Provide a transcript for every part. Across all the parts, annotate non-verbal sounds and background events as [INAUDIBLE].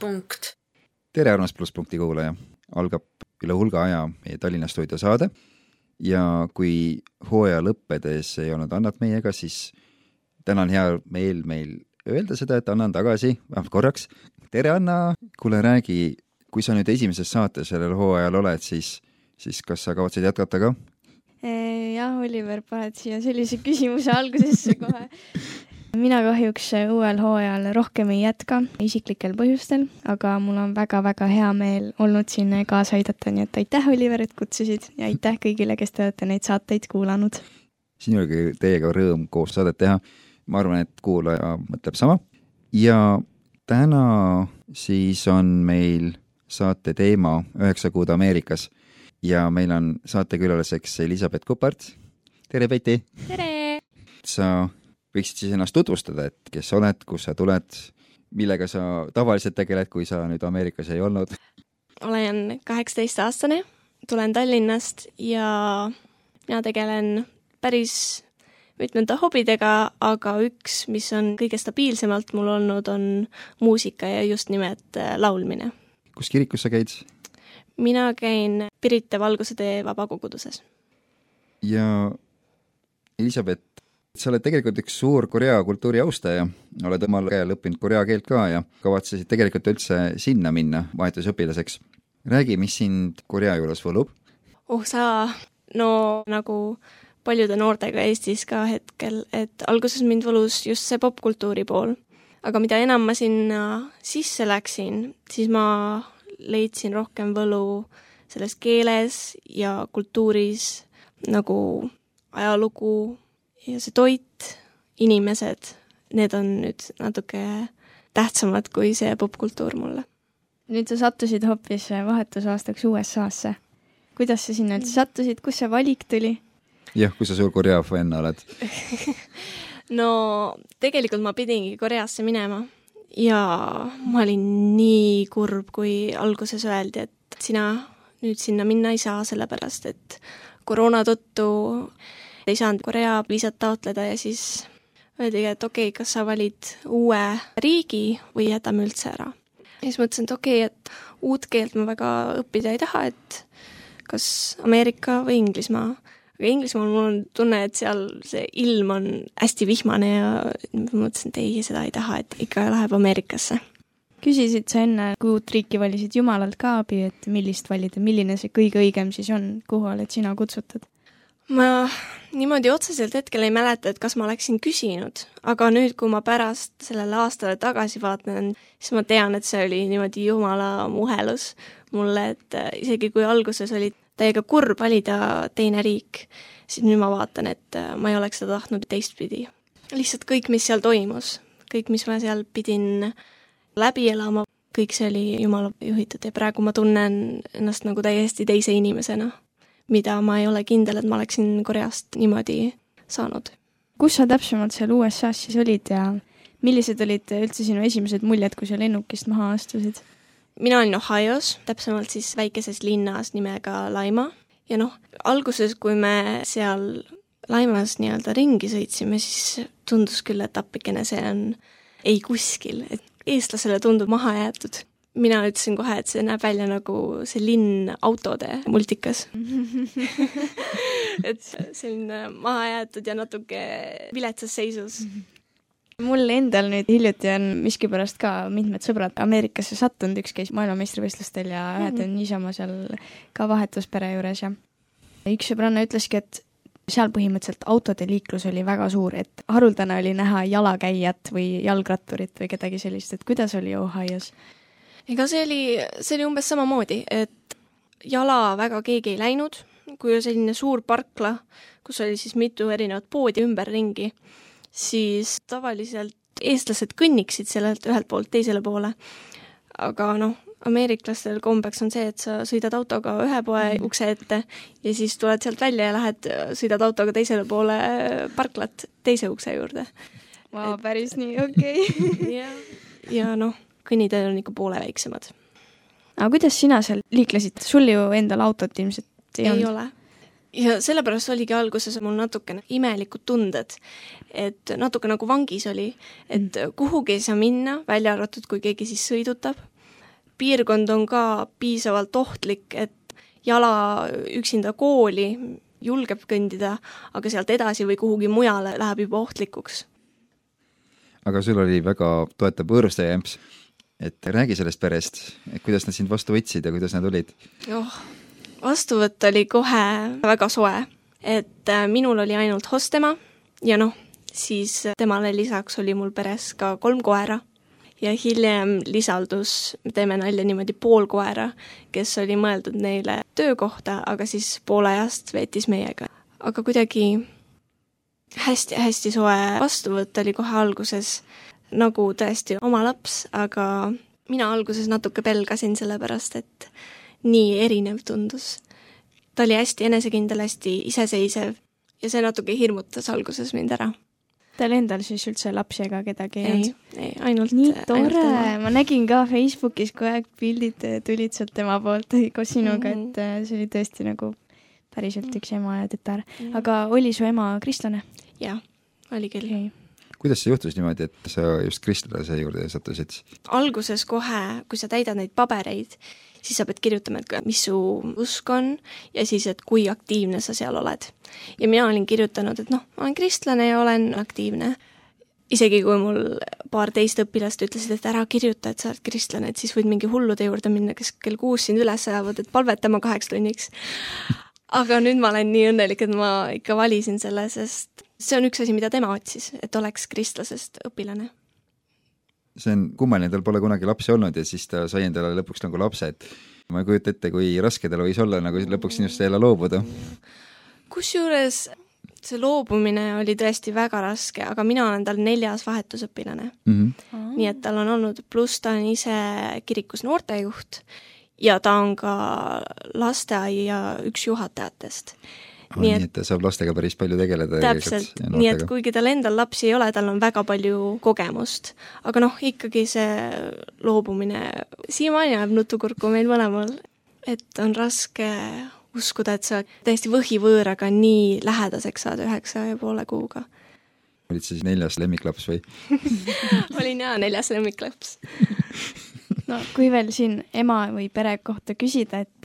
Plusspunkt. tere, armas Plusspunkti kuulaja, algab üle hulga aja meie Tallinna stuudio saade ja kui hooaja lõppedes ei olnud Annat meiega, siis täna on hea meel meil öelda seda, et Anna on tagasi, vähemalt korraks. tere, Anna, kuule räägi, kui sa nüüd esimeses saates sellel hooajal oled, siis, siis kas sa kavatsed jätkata ka? jah, Oliver, paned siia sellise küsimuse algusesse kohe mina kahjuks uuel hooajal rohkem ei jätka isiklikel põhjustel, aga mul on väga-väga hea meel olnud siin kaasa aidata, nii et aitäh, Oliver, et kutsusid ja aitäh kõigile, kes te olete neid saateid kuulanud. siin oligi teiega rõõm koos saadet teha. ma arvan, et kuulaja mõtleb sama. ja täna siis on meil saate teema Üheksa kuud Ameerikas ja meil on saatekülaliseks Elizabeth Kupart. tere, Peeti! tere! sa võiksid siis ennast tutvustada, et kes sa oled, kust sa tuled, millega sa tavaliselt tegeled, kui sa nüüd Ameerikas ei olnud? olen kaheksateistaastane, tulen Tallinnast ja mina tegelen päris mitmete hobidega, aga üks, mis on kõige stabiilsemalt mul olnud, on muusika ja just nimelt äh, laulmine. kus kirikus sa käid? mina käin Pirita Valguse tee vabakoguduses. ja Elizabeth, sa oled tegelikult üks suur Korea kultuuri austaja, oled omal käel õppinud korea keelt ka ja kavatsesid tegelikult üldse sinna minna vahetusõpilaseks. räägi, mis sind Korea juures võlub? oh sa, no nagu paljude noortega Eestis ka hetkel, et alguses mind võlus just see popkultuuri pool. aga mida enam ma sinna sisse läksin, siis ma leidsin rohkem võlu selles keeles ja kultuuris nagu ajalugu ja see toit, inimesed, need on nüüd natuke tähtsamad kui see popkultuur mulle. nüüd sa sattusid hoopis vahetusaastaks USA-sse. kuidas sa sinna üldse sattusid, kust see valik tuli? jah, kui sa suur Korea fänn oled [LAUGHS] no tegelikult ma pidingi Koreasse minema ja ma olin nii kurb, kui alguses öeldi, et sina nüüd sinna minna ei saa, sellepärast et koroona tõttu ei saanud Korea viisat taotleda ja siis öeldigi, et okei okay,, kas sa valid uue riigi või jätame üldse ära. ja siis mõtlesin, et okei okay,, et uut keelt ma väga õppida ei taha, et kas Ameerika või Inglismaa. aga Inglismaal mul on tunne, et seal see ilm on hästi vihmane ja mõtlesin, et ei, seda ei taha, et ikka läheb Ameerikasse küsisid sa enne, kui uut riiki valisid Jumalalt ka abi, et millist valida, milline see kõige õigem siis on, kuhu oled sina kutsutud? Ma niimoodi otseselt hetkel ei mäleta, et kas ma oleksin küsinud, aga nüüd, kui ma pärast sellele aastale tagasi vaatan, siis ma tean, et see oli niimoodi jumala muhelus mulle, et äh, isegi kui alguses oli täiega kurb valida teine riik, siis nüüd ma vaatan, et äh, ma ei oleks seda tahtnud teistpidi. lihtsalt kõik, mis seal toimus, kõik, mis ma seal pidin läbi elama, kõik see oli jumala juhitud ja praegu ma tunnen ennast nagu täiesti teise inimesena mida ma ei ole kindel, et ma oleksin Koreast niimoodi saanud. kus sa täpsemalt seal USA-s siis olid ja millised olid üldse sinu esimesed muljed, kui sa lennukist maha astusid? mina olin Ohios, täpsemalt siis väikeses linnas nimega Laima ja noh, alguses, kui me seal Laimas nii-öelda ringi sõitsime, siis tundus küll, et appikene, see on ei kuskil, et eestlasele tundub maha jäetud mina ütlesin kohe, et see näeb välja nagu see linn autode multikas. [LAUGHS] Et selline mahajäetud ja natuke viletsas seisus. [LAUGHS] Mul endal nüüd hiljuti on miskipärast ka mitmed sõbrad Ameerikasse sattunud, üks käis maailmameistrivõistlustel ja ühed on niisama seal ka vahetuspere juures ja üks sõbranna ütleski, et seal põhimõtteliselt autode liiklus oli väga suur, et haruldane oli näha jalakäijat või jalgratturit või kedagi sellist, et kuidas oli Ohios? Ega see oli, see oli umbes samamoodi, et jala väga keegi ei läinud, kui oli selline suur parkla, kus oli siis mitu erinevat poodi ümberringi, siis tavaliselt eestlased kõnniksid sellelt ühelt poolt teisele poole. aga noh, ameeriklastel kombeks on see, et sa sõidad autoga ühe poe mm. ukse ette ja siis tuled sealt välja ja lähed, sõidad autoga teisele poole parklat teise ukse juurde. Vau, päris nii, okei [LAUGHS] okay. ja, ja noh kõnniteed on ikka poole väiksemad. aga kuidas sina seal liiklesid, sul ju endal autot ilmselt ei, ei olnud? ole. ja sellepärast oligi alguses mul natukene imelikud tunded, et natuke nagu vangis oli, et mm. kuhugi ei saa minna, välja arvatud, kui keegi siis sõidutab piirkond on ka piisavalt ohtlik, et jala üksinda kooli julgeb kõndida, aga sealt edasi või kuhugi mujale läheb juba ohtlikuks. aga sul oli väga toetav võõrustaja ämps, et räägi sellest perest, et kuidas nad sind vastu võtsid ja kuidas nad olid? oh, vastuvõtt oli kohe väga soe, et äh, minul oli ainult hostema ja noh, siis temale lisaks oli mul peres ka kolm koera ja hiljem lisaldus, teeme nalja niimoodi, pool koera, kes oli mõeldud neile töökohta, aga siis poole ajast veetis meiega. aga kuidagi hästi-hästi soe vastuvõtt oli kohe alguses, nagu tõesti oma laps, aga mina alguses natuke pelgasin, sellepärast et nii erinev tundus. ta oli hästi enesekindel, hästi iseseisev ja see natuke hirmutas alguses mind ära Teil endal siis üldse lapsi ega kedagi ei olnud? ei, ainult nii tore, ma nägin ka Facebookis kogu aeg pildid tulid sealt tema poolt [LAUGHS] koos sinuga mm, -hmm. et äh, see oli tõesti nagu päriselt üks ema ja tütar. aga oli su ema kristlane? jah, oli küll okay kuidas see juhtus niimoodi, et sa just kristlase juurde sattusid? alguses kohe, kui sa täidad neid pabereid, siis sa pead kirjutama, et mis su usk on ja siis, et kui aktiivne sa seal oled. ja mina olin kirjutanud, et noh, ma olen kristlane ja olen aktiivne. isegi kui mul paar teist õpilast ütlesid, et ära kirjuta, et sa oled kristlane, et siis võid mingi hullude juurde minna, kes kell kuus sind üles ajavad, et palvetama kaheks tunniks. aga nüüd ma olen nii õnnelik, et ma ikka valisin selle, sest see on üks asi, mida tema otsis, et oleks kristlasest õpilane see on kummaline, tal pole kunagi lapsi olnud ja siis ta sai endale lõpuks nagu lapse, et ma ei kujuta ette, kui raske tal võis olla nagu lõpuks sinust jälle loobuda. kusjuures see loobumine oli tõesti väga raske, aga mina olen tal neljas vahetusõpilane mm. -hmm. nii et tal on olnud, pluss ta on ise kirikus noortejuht ja ta on ka lasteaia üks juhatajatest nii et, et ta saab lastega päris palju tegeleda. täpselt, nii et kuigi tal endal lapsi ei ole, tal on väga palju kogemust. aga noh, ikkagi see loobumine, siiamaani ajab nutukurku meil mõlemal, et on raske uskuda, et sa täiesti võhivõõraga nii lähedaseks saad üheksa ja poole kuuga. olid sa siis neljas lemmiklaps või [LAUGHS] olin jaa, neljas lemmiklaps no kui veel siin ema või pere kohta küsida, et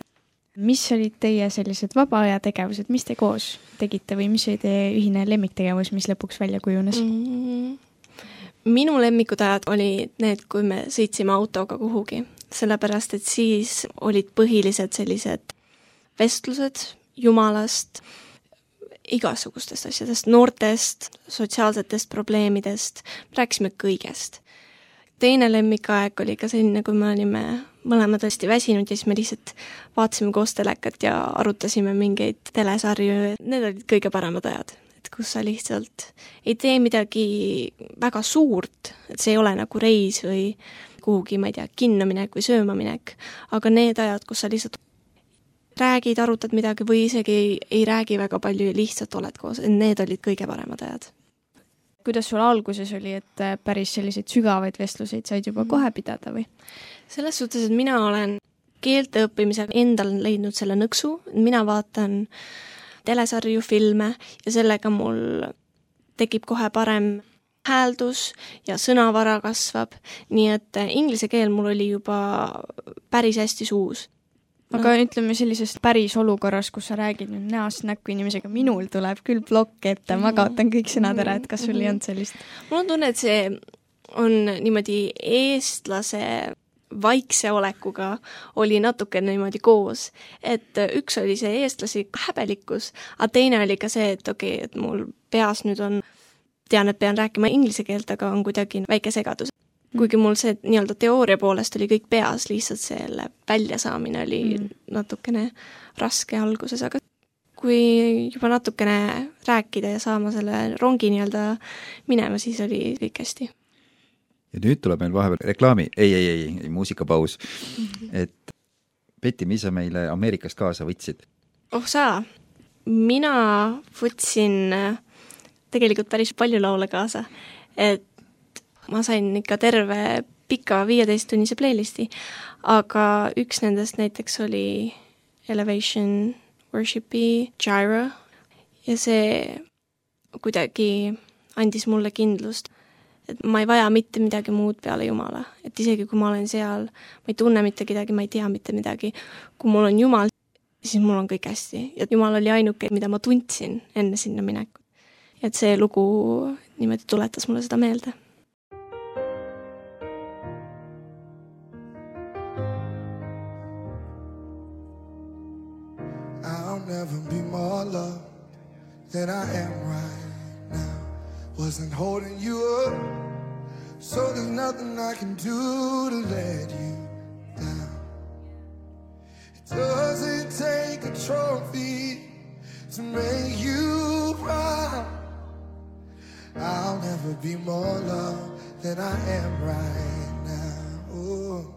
mis olid teie sellised vaba aja tegevused, mis te koos tegite või mis oli teie ühine lemmiktegevus, mis lõpuks välja kujunes mm? -hmm. minu lemmikud ajad olid need, kui me sõitsime autoga kuhugi, sellepärast et siis olid põhilised sellised vestlused Jumalast, igasugustest asjadest, noortest, sotsiaalsetest probleemidest, rääkisime kõigest. teine lemmikaeg oli ka selline, kui me olime mõlemad hästi väsinud ja siis me lihtsalt vaatasime koos telekat ja arutasime mingeid telesarju, need olid kõige paremad ajad. et kus sa lihtsalt ei tee midagi väga suurt, et see ei ole nagu reis või kuhugi, ma ei tea, kinno minek või sööma minek, aga need ajad, kus sa lihtsalt räägid, arutad midagi või isegi ei, ei räägi väga palju ja lihtsalt oled koos, need olid kõige paremad ajad kuidas sul alguses oli, et päris selliseid sügavaid vestluseid said juba kohe pidada või? Selles suhtes, et mina olen keelte õppimisel endal leidnud selle nõksu, mina vaatan telesarju, filme ja sellega mul tekib kohe parem hääldus ja sõnavara kasvab, nii et inglise keel mul oli juba päris hästi suus aga no. ütleme sellises päris olukorras, kus sa räägid nüüd näost näkku inimesega, minul tuleb küll plokk ette, ma kaotan kõik sõnad ära, et kas sul ei olnud sellist? mul on tunne, et see on niimoodi eestlase vaikse olekuga oli natuke niimoodi koos. et üks oli see eestlaslik häbelikkus, aga teine oli ka see, et okei okay,, et mul peas nüüd on, tean, et pean rääkima inglise keelt, aga on kuidagi väike segadus. kuigi mul see nii-öelda teooria poolest oli kõik peas, lihtsalt selle väljasaamine oli mm. natukene raske alguses, aga kui juba natukene rääkida ja saama selle rongi nii-öelda minema, siis oli kõik hästi ja nüüd tuleb meil vahepeal reklaami, ei, ei, ei, ei, muusikapaus. -hmm. et Betty, mis sa meile Ameerikast kaasa võtsid? oh sa, mina võtsin äh, tegelikult päris palju laule kaasa, et ma sain ikka terve pika viieteisttunnise playlisti, aga üks nendest näiteks oli Elevation Worshipi Gyra ja see kuidagi andis mulle kindlust et ma ei vaja mitte midagi muud peale Jumala, et isegi kui ma olen seal, ma ei tunne mitte kedagi, ma ei tea mitte midagi, kui mul on Jumal, siis mul on kõik hästi ja Jumal oli ainuke, mida ma tundsin enne sinna minekut. et see lugu niimoodi tuletas mulle seda meelde I'll never be more loved than I am right. Wasn't holding you up, so there's nothing I can do to let you down. It doesn't take a trophy to make you proud. I'll never be more loved than I am right now. Ooh.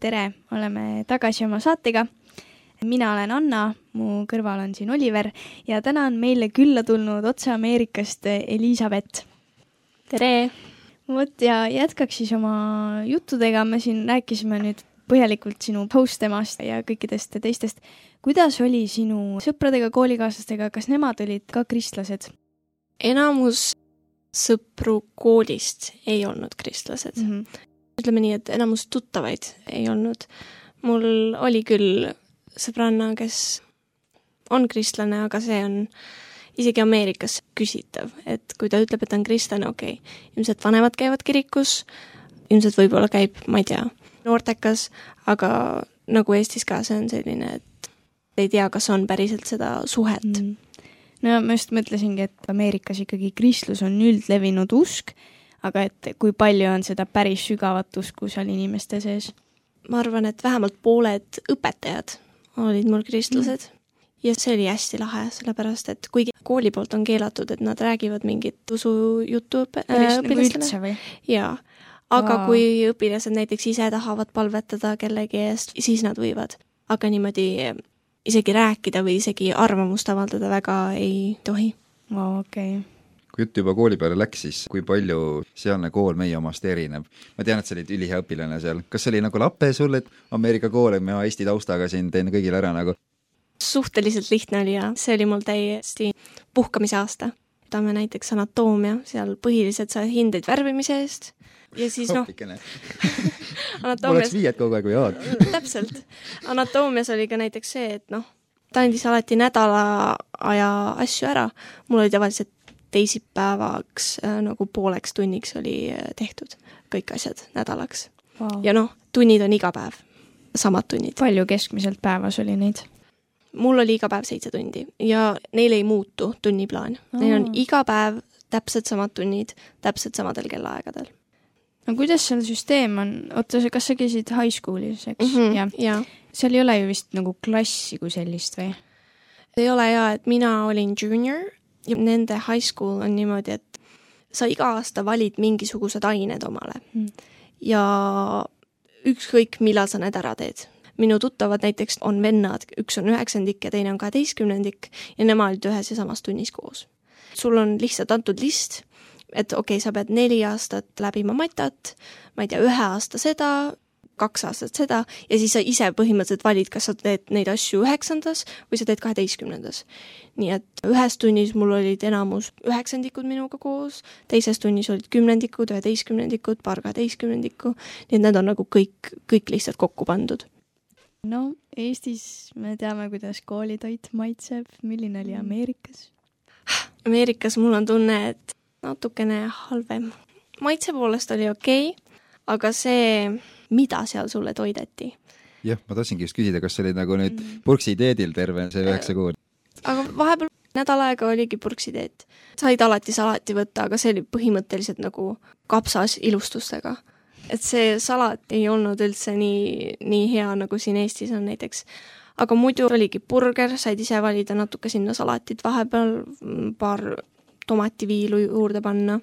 Tere, oleme tagasi oma saatega. mina olen Anna, mu kõrval on siin Oliver ja täna on meile külla tulnud otse Ameerikast Elizabeth. tere! vot ja jätkaks siis oma juttudega, me siin rääkisime nüüd põhjalikult sinu post-temast ja kõikidest teistest. kuidas oli sinu sõpradega, koolikaaslastega, kas nemad olid ka kristlased? enamus sõpru koolist ei olnud kristlased mm.. -hmm. Ütleme nii, et enamus tuttavaid ei olnud. mul oli küll sõbranna, kes on kristlane, aga see on isegi Ameerikas küsitav, et kui ta ütleb, et ta on kristlane, okei okay., ilmselt vanemad käivad kirikus, ilmselt võib-olla käib, ma ei tea, noortekas, aga nagu Eestis ka, see on selline, et ei tea, kas on päriselt seda suhet mm.. No ma just mõtlesingi, et Ameerikas ikkagi kristlus on üldlevinud usk, aga et kui palju on seda päris sügavat usku seal inimeste sees? ma arvan, et vähemalt pooled õpetajad olid mul kristlased mm. ja see oli hästi lahe, sellepärast et kuigi kooli poolt on keelatud, et nad räägivad mingit usujuttu õpe- äh, õpilastele, jaa. aga Vau. kui õpilased näiteks ise tahavad palvetada kellegi eest, siis nad võivad. aga niimoodi isegi rääkida või isegi arvamust avaldada väga ei tohi. Vau, okei. Kui jutt juba kooli peale läks, siis kui palju sealne kool meie omast erineb? ma tean, et sa olid ülihea õpilane seal, kas see oli nagu lape sulle, et Ameerika kool ja ma Eesti taustaga siin teen kõigile ära nagu? suhteliselt lihtne oli ja see oli mul täiesti puhkamise aasta. võtame näiteks anatoomia, seal põhiliselt sa hindad värvimise eest ja siis noh, appikene, oleks anatoomias, viied kogu aeg või A-d. [LAUGHS] täpselt, anatoomias oli ka näiteks see, et noh, ta andis alati nädala aja asju ära, mul oli tavaliselt teisipäevaks äh, nagu pooleks tunniks oli äh, tehtud kõik asjad nädalaks Wow. ja noh, tunnid on iga päev, samad tunnid. palju keskmiselt päevas oli neid? mul oli iga päev seitse tundi ja neil ei muutu tunniplaan. Neil on iga päev täpselt samad tunnid, täpselt samadel kellaaegadel no kuidas seal süsteem on, oota, kas sa käisid high school'is, eks mm? -hmm. jah. ja seal ei ole ju vist nagu klassi kui sellist või? ei ole hea, et mina olin junior ja nende high school on niimoodi, et sa iga aasta valid mingisugused ained omale Mm. ja ükskõik, millal sa need ära teed. minu tuttavad näiteks on vennad, üks on üheksandik ja teine on kaheteistkümnendik ja nemad olid ühes ja samas tunnis koos. sul on lihtsalt antud list, et okei okay,, sa pead neli aastat läbima matat, ma ei tea, ühe aasta seda, kaks aastat seda ja siis sa ise põhimõtteliselt valid, kas sa teed neid asju üheksandas või sa teed kaheteistkümnendas. nii et ühes tunnis mul olid enamus üheksandikud minuga koos, teises tunnis olid kümnendikud, üheteistkümnendikud, paar kaheteistkümnendikku, nii et need on nagu kõik, kõik lihtsalt kokku pandud. no Eestis me teame, kuidas koolitoit maitseb, milline oli Ameerikas? Ameerikas mul on tunne, et natukene halvem. maitse poolest oli okei okay,, aga see, mida seal sulle toideti, jah, ma tahtsingi just küsida, kas sa olid nagu nüüd Mm. purksi dieedil terve see üheksa kuud? aga vahepeal nädal aega oligi purksiteed. said alati salati võtta, aga see oli põhimõtteliselt nagu kapsas ilustustega. et see salat ei olnud üldse nii, nii hea, nagu siin Eestis on näiteks. aga muidu oligi burger, said ise valida natuke sinna salatit vahepeal, paar tomativiilu juurde panna.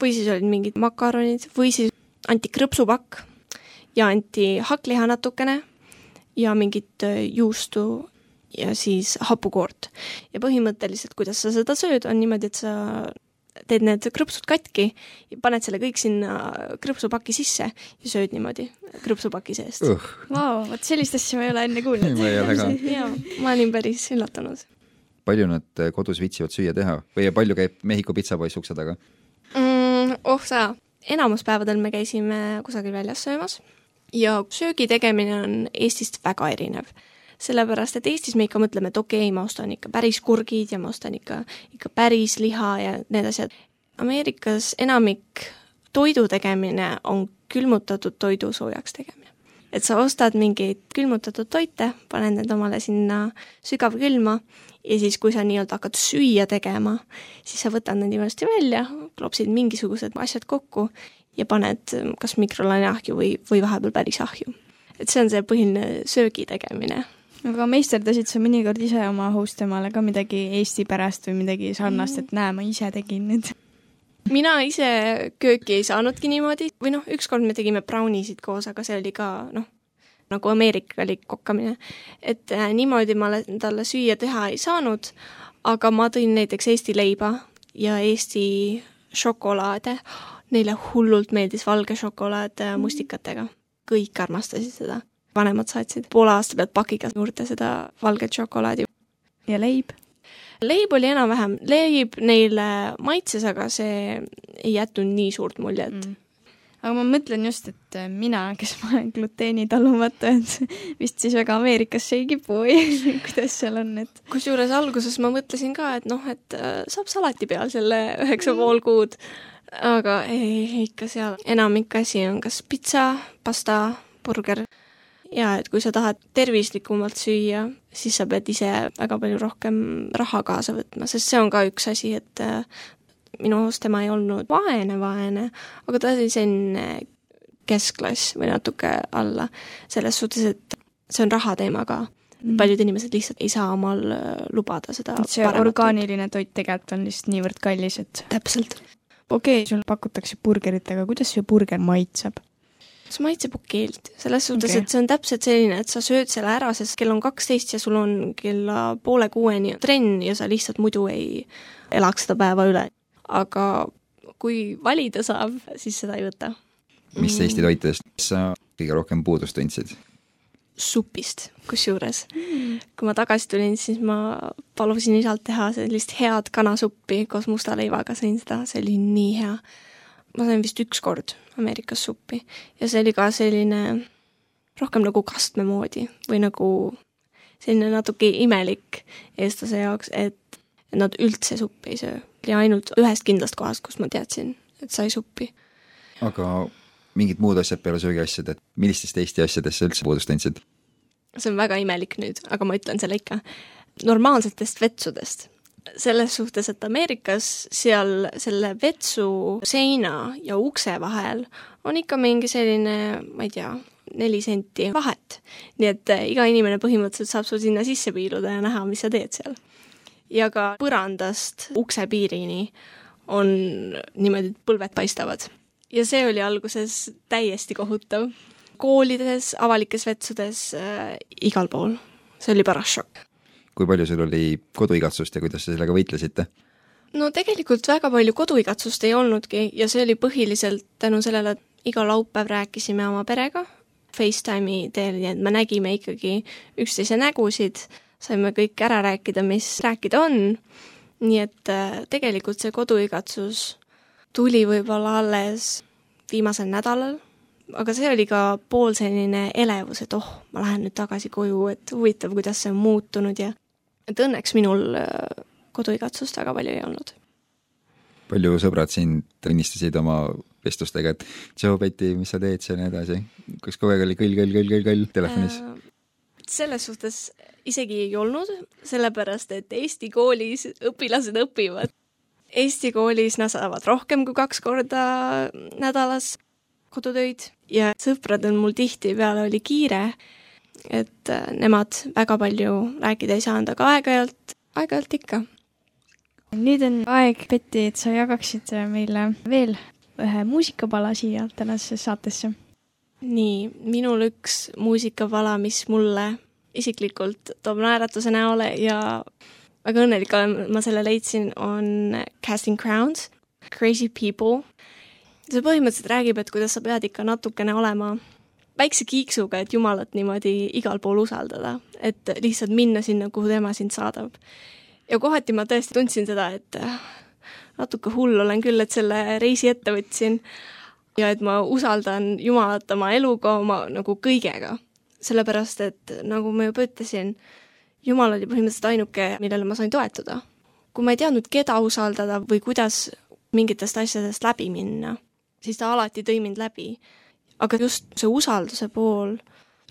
või siis olid mingid makaronid või siis anti krõpsupakk ja anti hakkliha natukene ja mingit äh, juustu ja siis hapukoort. ja põhimõtteliselt, kuidas sa seda sööd, on niimoodi, et sa teed need krõpsud katki, paned selle kõik sinna krõpsupaki sisse ja sööd niimoodi krõpsupaki seest. uh, Vau, vot sellist asja ma ei ole enne kuulnud. [LAUGHS] ma ei ole ka. [LAUGHS] ma olin päris üllatunud palju nad eh, kodus viitsivad süüa teha või palju käib Mehhiko pitsapoiss ukse taga? mm,. oh sa, enamus päevadel me käisime kusagil väljas söömas ja söögi tegemine on Eestist väga erinev. sellepärast, et Eestis me ikka mõtleme, et okei okay,, ma ostan ikka päris kurgid ja ma ostan ikka, ikka päris liha ja need asjad. Ameerikas enamik toidu tegemine on külmutatud toidu soojaks tegemine. et sa ostad mingeid külmutatud toite, paned need omale sinna sügavkülma ja siis, kui sa nii-öelda hakkad süüa tegema, siis sa võtad need ilusti välja, klopsid mingisugused asjad kokku ja paned mm, kas mikrolaineahju või, või vahepeal päris ahju. et see on see põhiline söögi tegemine. aga meisterdasid sa mõnikord ise oma host emale ka midagi Eesti pärast või midagi sarnast, et näe, ma ise tegin nüüd? mina ise kööki ei saanudki niimoodi või noh, ükskord me tegime brownisid koos, aga see oli ka noh, nagu ameerikalik kokkamine. et äh, niimoodi ma le- talle süüa teha ei saanud, aga ma tõin näiteks Eesti leiba ja Eesti šokolaade. Neile hullult meeldis valge šokolaad äh, mustikatega. kõik armastasid seda. vanemad saatsid poole aasta pealt pakiga juurde seda valget šokolaadi. ja leib? leib oli enam-vähem, leib neile maitses, aga see ei jätnud nii suurt muljet mm.. aga ma mõtlen just, et äh, mina, kes ma olen gluteenitalumatu, et vist siis väga Ameerikasse ei kipu või [LAUGHS] kuidas seal on, et kusjuures alguses ma mõtlesin ka, et noh, et äh, saab salati peal selle üheksa pool kuud, aga ei, ikka seal enamik asi on kas pitsa, pasta, burger ja et kui sa tahad tervislikumalt süüa, siis sa pead ise väga palju rohkem raha kaasa võtma, sest see on ka üks asi, et äh, minu arust tema ei olnud vaene, vaene, aga ta oli selline keskklass või natuke alla, selles suhtes, et see on raha teema ka mm.. paljud inimesed lihtsalt ei saa omal äh, lubada seda see orgaaniline toit tegelikult on lihtsalt niivõrd kallis, et täpselt. Okei okay,, sul pakutakse burgerit, aga kuidas see burger maitseb? see maitseb okeilt, selles suhtes okay., et see on täpselt selline, et sa sööd selle ära, sest kell on kaksteist ja sul on kella poole kuueni trenn ja sa lihtsalt muidu ei elaks seda päeva üle. aga kui valida saab, siis seda ei võta. mis Eesti toitudest sa kõige rohkem puudust tundsid? supist, kusjuures. kui ma tagasi tulin, siis ma palusin isalt teha sellist head kanasuppi koos musta leivaga, sõin seda, see oli nii hea. ma sain vist üks kord Ameerikas suppi ja see oli ka selline rohkem nagu kastme moodi või nagu selline natuke imelik eestlase jaoks, et nad üldse suppi ei söö. oli ainult ühest kindlast kohast, kus ma teadsin, et sai suppi. aga mingid muud asjad peale söögiasjad, et millistest Eesti asjadest sa üldse puudust tundsid? see on väga imelik nüüd, aga ma ütlen selle ikka, normaalsetest vetsudest. selles suhtes, et Ameerikas seal selle vetsu seina ja ukse vahel on ikka mingi selline, ma ei tea, neli senti vahet. nii et eh, iga inimene põhimõtteliselt saab sul sinna sisse piiluda ja näha, mis sa teed seal. ja ka põrandast ukse piirini on niimoodi, et põlved paistavad. Ja see oli alguses täiesti kohutav koolides, avalikes vetsudes äh,, igal pool. see oli paras šokk. kui palju sul oli koduigatsust ja kuidas te sellega võitlesite? no tegelikult väga palju koduigatsust ei olnudki ja see oli põhiliselt tänu sellele, et iga laupäev rääkisime oma perega Facetime'i teel, nii et me nägime ikkagi üksteise nägusid, saime kõik ära rääkida, mis rääkida on, nii et äh, tegelikult see koduigatsus tuli võib-olla alles viimasel nädalal, aga see oli ka pool selline elevus, et oh, ma lähen nüüd tagasi koju, et huvitav, kuidas see on muutunud ja et õnneks minul äh, koduigatsust väga palju ei olnud. palju sõbrad sind õnnistasid oma vestlustega, et tšau, Betty, mis sa teed ja nii edasi? kas kogu aeg oli kõll, kõll, kõll, kõll, kõll telefonis? Äh, selles suhtes isegi ei olnud, sellepärast et Eesti koolis õpilased õpivad. Eesti koolis nad saavad rohkem kui kaks korda nädalas kodutöid ja sõpradel mul tihtipeale oli kiire, et äh, nemad väga palju rääkida ei saanud, aga aeg-ajalt, aeg-ajalt ikka. nüüd on aeg, Betty, et sa jagaksid meile veel ühe muusikapala siia tänasesse saatesse. nii, minul üks muusikapala, mis mulle isiklikult toob naeratuse näole ja väga õnnelik olen, ma selle leidsin, on Casting Crowns, Crazy People. see põhimõtteliselt räägib, et kuidas sa pead ikka natukene olema väikse kiiksuga, et Jumalat niimoodi igal pool usaldada, et lihtsalt minna sinna, kuhu tema sind saadab. ja kohati ma tõesti tundsin seda, et natuke hull olen küll, et selle reisi ette võtsin ja et ma usaldan Jumalat oma eluga, oma nagu kõigega. sellepärast, et nagu ma juba ütlesin, Jumal oli põhimõtteliselt ainuke, millele ma sain toetuda. kui ma ei teadnud, keda usaldada või kuidas mingitest asjadest läbi minna, siis ta alati tõi mind läbi. aga just see usalduse pool,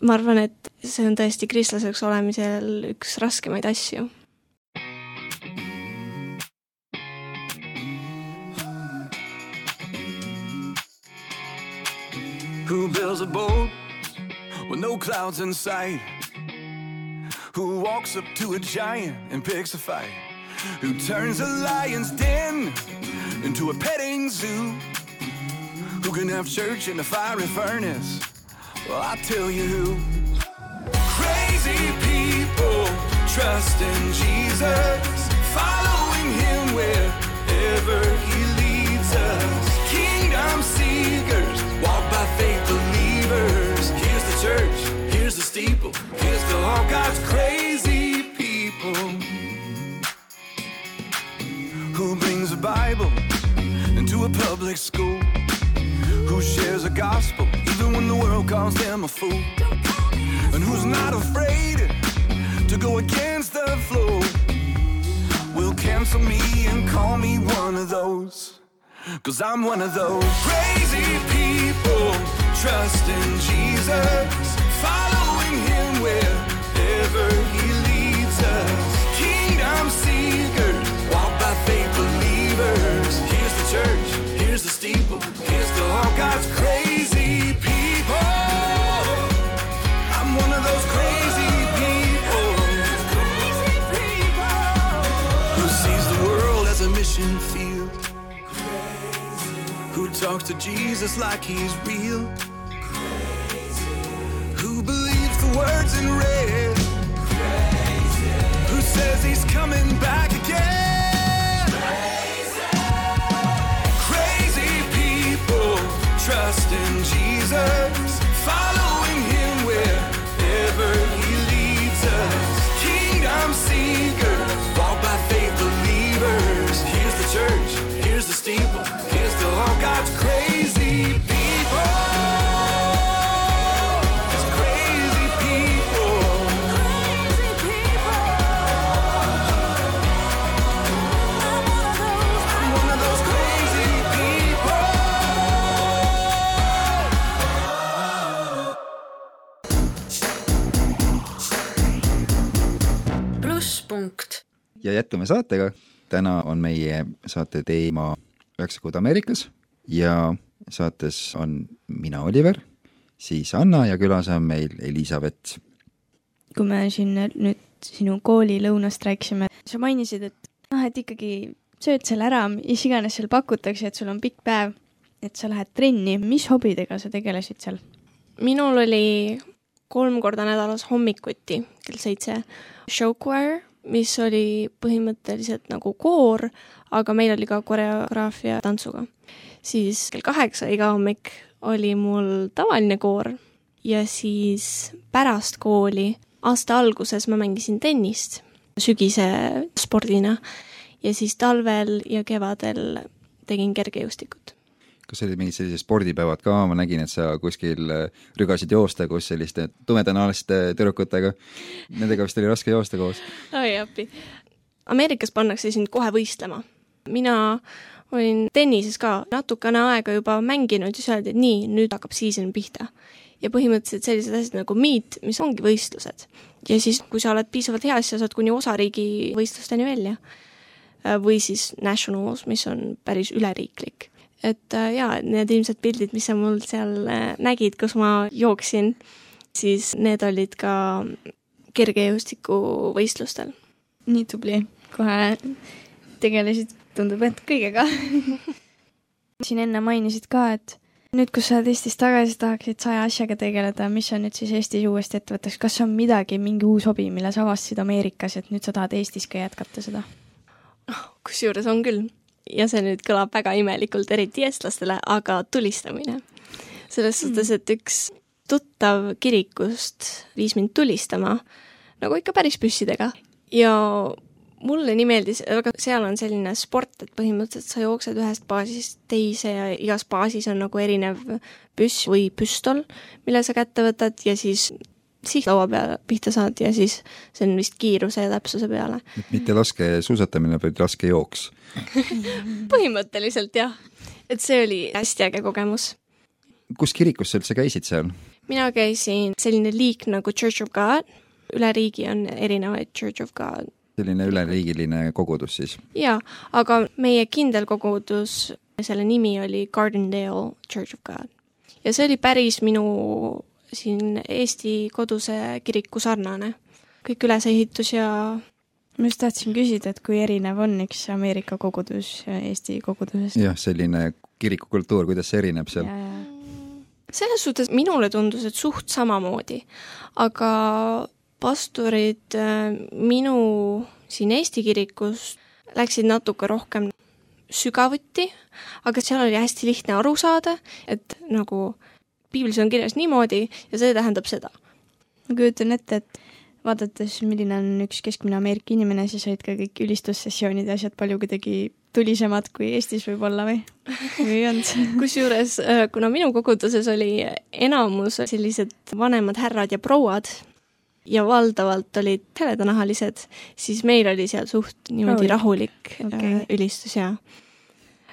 ma arvan, et see on tõesti kristlaseks olemisel üks raskemaid asju Who builds a boat with no clouds in sight? Who walks up to a giant and picks a fight? Who turns a lion's den into a petting zoo? Who can have church in a fiery furnace? Well, I'll tell you who. Crazy people trust in Jesus, a public school who shares the gospel even when the world calls them a fool. And who's not afraid to go against the flow? Will cancel me and call me one of those? Cause i'm one of those crazy people Trust in jesus following him wherever he church, here's to all God's crazy people. I'm one of those crazy people who sees the world as a mission field. Who talks to Jesus like he's real. Who believes the words in red. Who says he's coming back again. Trusting Jesus, following him wherever he leads us. Kingdom seekers, walk by faith believers. Here's the church, here's the steeple, here's to all God's crazy ja jätkame saatega. täna on meie saate teema üheksa kuud Ameerikas ja saates on mina, Oliver, siis Anna ja külas on meil Elizabeth. kui me siin nüüd sinu koolilõunast rääkisime, sa mainisid, et noh, et ikkagi sööd selle ära, mis iganes seal pakutakse, et sul on pikk päev, et sa lähed trenni, mis hobidega sa tegelesid seal? minul oli kolm korda nädalas hommikuti kell seitse show choir, mis oli põhimõtteliselt nagu koor, aga meil oli ka koreograafia tantsuga. siis kell kaheksa iga hommik oli mul tavaline koor ja siis pärast kooli aasta alguses ma mängisin tennist sügise spordina ja siis talvel ja kevadel tegin kergejõustikut kas olid mingid sellised spordipäevad ka, ma nägin, et sa kuskil äh, rügasid joosta koos selliste tumedanahaliste tüdrukutega. Nendega vist oli raske joosta koos. oi appi. Ameerikas pannakse sind kohe võistlema. mina olin tennises ka natukene aega juba mänginud ja siis öeldi, et nii, nüüd hakkab season pihta. ja põhimõtteliselt sellised asjad nagu meet, mis ongi võistlused. ja siis, kui sa oled piisavalt hea, siis sa saad kuni osariigi võistlusteni välja. või siis nationals, mis on päris üleriiklik. Et äh, jaa, need ilmsed pildid, mis sa mul seal äh, nägid, kus ma jooksin, siis need olid ka kergejõustikuvõistlustel. nii tubli, kohe tegelesid, tundub, et kõigega. [LAUGHS] siin enne mainisid ka, et nüüd, kus sa oled Eestis tagasi, tahaksid saja asjaga tegeleda, mis sa nüüd siis Eestis uuesti ette võtaks, kas on midagi, mingi uus hobi, mille sa avastasid Ameerikas, et nüüd sa tahad Eestis ka jätkata seda? kusjuures on küll ja see nüüd kõlab väga imelikult, eriti eestlastele, aga tulistamine. selles suhtes, et üks tuttav kirikust viis mind tulistama, nagu ikka päris püssidega ja mulle nii meeldis, aga seal on selline sport, et põhimõtteliselt sa jooksed ühest baasist teise ja igas baasis on nagu erinev püss või püstol, mille sa kätte võtad ja siis sihtlaua peale pihta saad ja siis see on vist kiiruse ja täpsuse peale. et mitte laske suusatamine, vaid laske jooks. [LAUGHS] põhimõtteliselt jah, et see oli hästi äge kogemus. kus kirikus sa üldse käisid seal? mina käisin selline liik nagu Church of God, üle riigi on erinevaid Church of God selline üleriigiline kogudus siis. jaa, aga meie kindel kogudus, selle nimi oli Gardendale Church of God. ja see oli päris minu siin Eesti koduse kiriku sarnane. kõik ülesehitus ja ma just tahtsin küsida, et kui erinev on üks Ameerika kogudus Eesti kogudusest? jah, selline kirikukultuur, kuidas see erineb seal? selles suhtes minule tundus, et suht samamoodi, aga pastorid äh, minu siin Eesti kirikus läksid natuke rohkem sügavuti, aga seal oli hästi lihtne aru saada, et nagu piiblis on kirjas niimoodi ja see tähendab seda. ma kujutan ette, et vaadates, milline on üks keskmine Ameerika inimene, siis olid ka kõik ülistussessioonid ja asjad palju kuidagi tulisemad kui Eestis võib-olla või, või ei olnud? [LAUGHS] kusjuures äh, kuna minu koguduses oli enamus sellised vanemad härrad ja prouad ja valdavalt olid heledanahalised, siis meil oli seal suht niimoodi Rahulik. rahulik Okei. okay. ülistus ja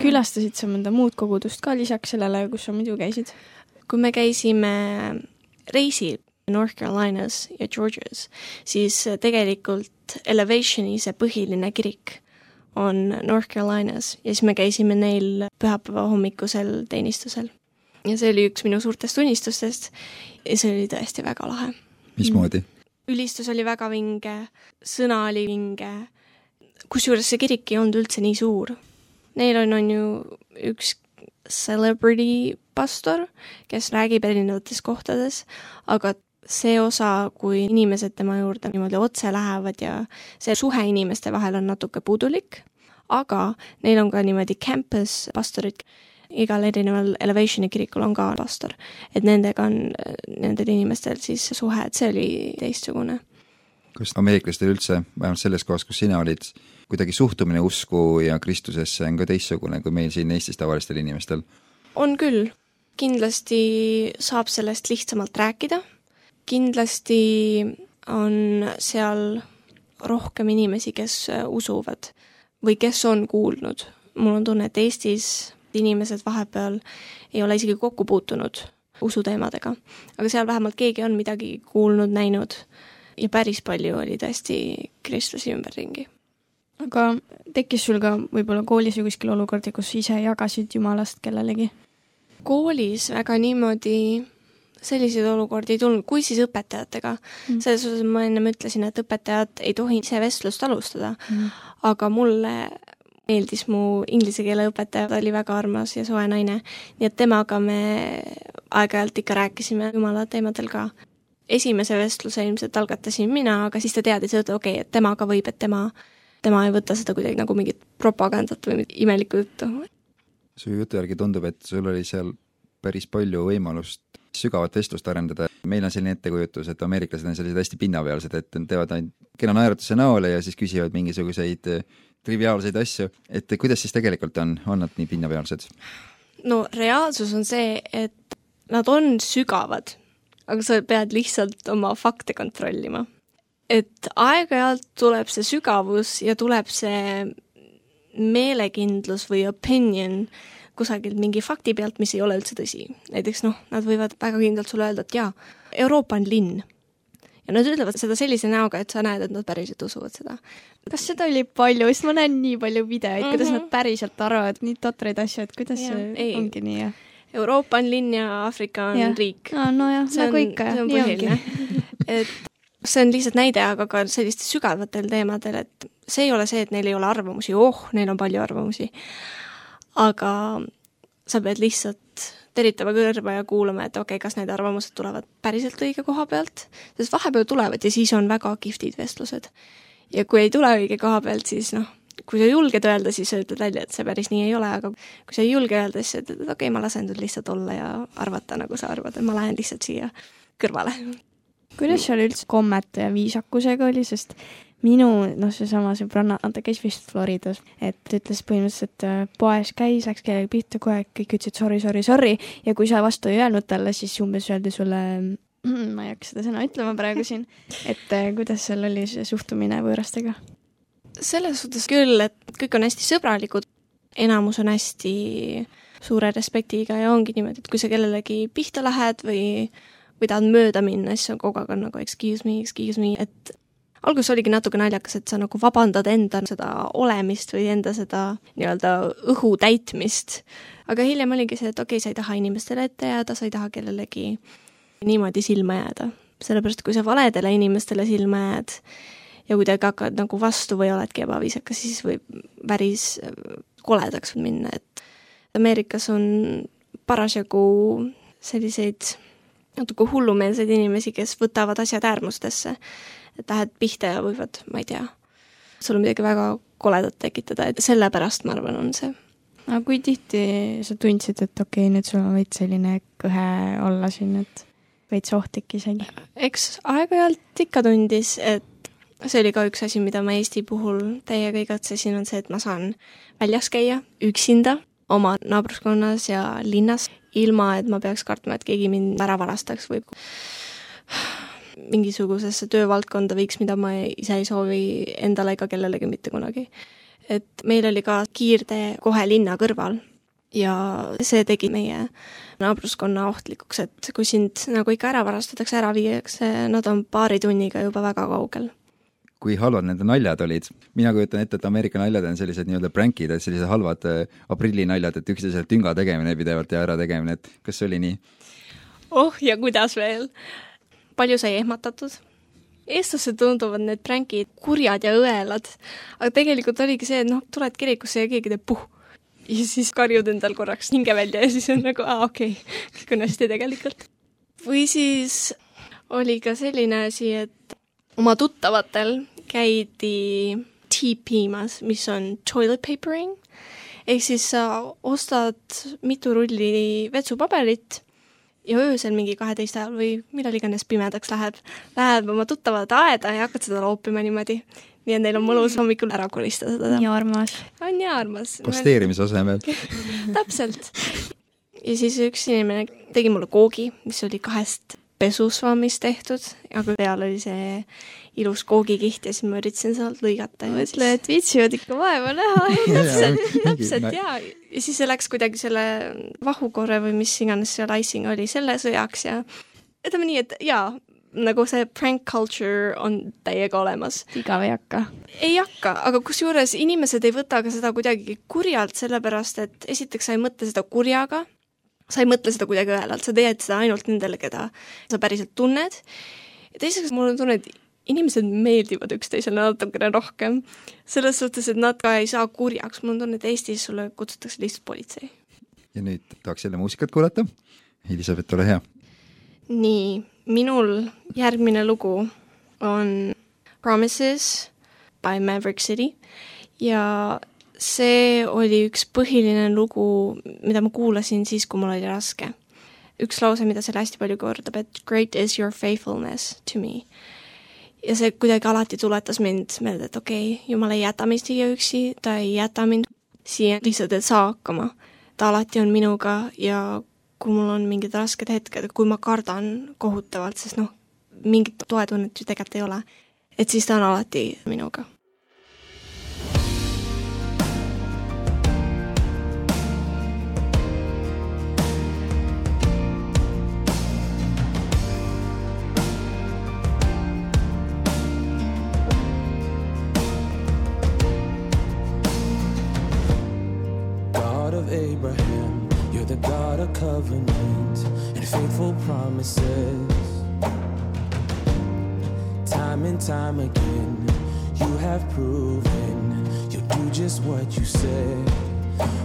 külastasid sa mõnda muud kogudust ka lisaks sellele, kus sa muidu käisid? Kui me käisime reisil North Carolinas ja Georgias, siis tegelikult Elevationi see põhiline kirik on North Carolinas ja siis me käisime neil pühapäeva hommikusel teenistusel. ja see oli üks minu suurtest unistustest ja see oli tõesti väga lahe. mismoodi? ülistus oli väga vinge, sõna oli vinge, kusjuures see kirik ei olnud üldse nii suur. Neil on, on ju üks celebrity pastor, kes räägib erinevates kohtades, aga see osa, kui inimesed tema juurde niimoodi otse lähevad ja see suhe inimeste vahel on natuke puudulik, aga neil on ka niimoodi campus pastorid, igal erineval Elevationi kirikul on ka pastor, et nendega on nendel inimestel siis suhe, et see oli teistsugune kas ameeriklastel üldse, vähemalt selles kohas, kus sina olid, kuidagi suhtumine usku ja Kristusesse on ka teistsugune kui meil siin Eestis tavalistel inimestel? on küll, kindlasti saab sellest lihtsamalt rääkida, kindlasti on seal rohkem inimesi, kes äh, usuvad või kes on kuulnud. mul on tunne, et Eestis inimesed vahepeal ei ole isegi kokku puutunud usuteemadega, aga seal vähemalt keegi on midagi kuulnud, näinud ja päris palju oli tõesti kristlasi ümberringi aga tekkis sul ka võib-olla koolis või kuskil olukordi, kus ise jagasid Jumalast kellelegi? Koolis väga niimoodi selliseid olukordi ei tulnud, kui siis õpetajatega Mm. selles suhtes ma ennem ütlesin, et õpetajad ei tohi ise vestlust alustada, Mm. aga mulle meeldis mu inglise keele õpetaja, ta oli väga armas ja soe naine, nii et temaga me aeg-ajalt ikka rääkisime jumala teemadel ka. esimese vestluse ilmselt algatasin mina, aga siis ta teadis, et okei okay,, et temaga võib, et tema, tema ei võta seda kuidagi nagu mingit propagandat või imelikku juttu. Su jutu järgi tundub, et sul oli seal päris palju võimalust sügavat vestlust arendada. meil on selline ettekujutus, et ameeriklased on sellised hästi pinnapealsed, et nad teevad ainult kena naeratuse näole ja siis küsivad mingisuguseid eh, triviaalseid asju. et kuidas siis tegelikult on, on nad nii pinnapealsed? no reaalsus on see, et nad on sügavad, aga sa pead lihtsalt oma fakte kontrollima. et aeg-ajalt tuleb see sügavus ja tuleb see meelekindlus või opinion kusagilt mingi fakti pealt, mis ei ole üldse tõsi. näiteks noh, nad võivad väga kindlalt sulle öelda, et jaa, Euroopa on linn. ja nad ütlevad seda sellise näoga, et sa näed, et nad päriselt usuvad seda. kas seda oli palju, sest ma näen nii palju videoid mm, -hmm. kuidas Mhm. nad päriselt arvavad nii totraid asju, et kuidas Jaa, see ei. ongi nii ja. Euroopa on linn ja Aafrika on ja. riik. nojah, nagu on, ikka, nii ongi [LAUGHS] et see on lihtsalt näide, aga ka sellistel sügavatel teemadel, et see ei ole see, et neil ei ole arvamusi, oh, neil on palju arvamusi. aga sa pead lihtsalt teritama kõrva ja kuulama, et okei okay,, kas need arvamused tulevad päriselt õige koha pealt, sest vahepeal tulevad ja siis on väga kihvtid vestlused. ja kui ei tule õige koha pealt, siis noh, kui sa julged öelda, siis sa ütled välja, et see päris nii ei ole, aga kui sa ei julge öelda, siis sa ütled, et okei okay,, ma lasen sul lihtsalt olla ja arvata, nagu sa arvad, et ma lähen lihtsalt siia kõrvale. Kuidas seal üldse kommete ja viisakusega oli, sest minu, noh, seesama sõbranna, ta käis vist Floridas, et ütles põhimõtteliselt, äh, poes käis, läks kellelegi pihta, kohe kõik ütlesid sorry, sorry, sorry. Ja kui sa vastu ei öelnud talle, siis umbes öeldi sulle, ma ei hakka seda sõna ütlema praegu siin, et äh, kuidas seal oli see suhtumine võõrastega? selles suhtes küll, et kõik on hästi sõbralikud, enamus on hästi suure respektiga ja ongi niimoodi, et kui sa kellelegi pihta lähed või, või tahad mööda minna, siis on kogu aeg on nagu excuse me, excuse me, et alguses oligi natuke naljakas, et sa nagu vabandad enda seda olemist või enda seda nii-öelda õhu täitmist. aga hiljem oligi see, et okei okay,, sa ei taha inimestele ette jääda, sa ei taha kellelegi niimoodi silma jääda. sellepärast, kui sa valedele inimestele silma jääd ja kuidagi hakkad nagu vastu või oledki ebaviisakas, siis võib päris äh, koledaks minna, et Ameerikas on parasjagu selliseid natuke hullumeelseid inimesi, kes võtavad asjad äärmustesse. et lähed pihta ja võivad, ma ei tea, sulle midagi väga koledat tekitada, et sellepärast ma arvan, on see. aga kui tihti sa tundsid, et okei okay,, nüüd sul on veits selline kõhe olla siin, et veits ohtlik isegi? eks aeg-ajalt ikka tundis, et see oli ka üks asi, mida ma Eesti puhul täiega igatsesin, on see, et ma saan väljas käia üksinda oma naabruskonnas ja linnas, ilma et ma peaks kartma, et keegi mind ära varastaks või mingisugusesse töövaldkonda viiks, mida ma ise ei soovi endale ega kellelegi mitte kunagi. et meil oli ka kiirtee kohe linna kõrval ja see tegi meie naabruskonna ohtlikuks, et kui sind nagu ikka ära varastatakse, ära viiakse, nad on paari tunniga juba väga kaugel kui halvad nende naljad olid. mina kujutan ette, et Ameerika naljad on sellised nii-öelda prankid, et sellised halvad äh, aprillinaljad, et üksteisele tünga tegemine pidevalt ja ärategemine, et kas oli nii? oh ja kuidas veel. palju sai ehmatatud. eestlased tunduvad need pränkid kurjad ja õelad, aga tegelikult oligi see, et noh, tuled kirikusse ja keegi teeb puh. ja siis karjud endal korraks hinge välja ja siis on nagu, aa okei okay., kõik on hästi tegelikult. või siis oli ka selline asi, et oma tuttavatel käidi TP-mas, mis on toilet papering, ehk siis sa ostad mitu rulli vetsupaberit ja öösel mingi kaheteist ajal või millal iganes pimedaks läheb, läheb oma tuttavate aeda ja hakkad seda loopima niimoodi. nii et neil on mõnus hommikul ära kolistada seda. nii armas. on nii armas. posteerimise asemel. [LAUGHS] täpselt. ja siis üks inimene tegi mulle koogi, mis oli kahest pesusvammist tehtud, aga peal oli see ilus koogikiht ja siis ma üritasin sealt lõigata. mõtle, et viitsivad ikka vaeva näha. [LAUGHS] täpselt, täpselt ja, ja siis see läks kuidagi selle vahukorre või mis iganes seal icing oli, selle sõjaks ja ütleme nii, et jaa, nagu see prank culture on täiega olemas. igav ei hakka. ei hakka, aga kusjuures inimesed ei võta ka seda kuidagi kurjalt, sellepärast et esiteks sa ei mõtle seda kurjaga, sa ei mõtle seda kuidagi õelalt, sa teed seda ainult nendele, keda sa päriselt tunned. ja teiseks mul on tunne, et inimesed meeldivad üksteisele natukene rohkem. selles suhtes, et nad ka ei saa kurjaks, mul on tunne, et Eestis sulle kutsutakse lihtsalt politsei. ja nüüd tahaks jälle muusikat kuulata. Elisabeth, ole hea. nii, minul järgmine lugu on Promises by Maverick City ja see oli üks põhiline lugu, mida ma kuulasin siis, kui mul oli raske. üks lause, mida seal hästi palju kordab, et great is your faithfulness to me. ja see kuidagi alati tuletas mind meelde, et okei okay,, jumal ei jäta meid siia üksi, ta ei jäta mind siia lihtsalt, et saa hakkama. ta alati on minuga ja kui mul on mingid rasked hetked, kui ma kardan kohutavalt, sest noh, mingit toetunnet ju tegelikult ei ole, et siis ta on alati minuga Abraham, you're the God of covenant and faithful promises. Time and time again, you have proven you'll do just what you said.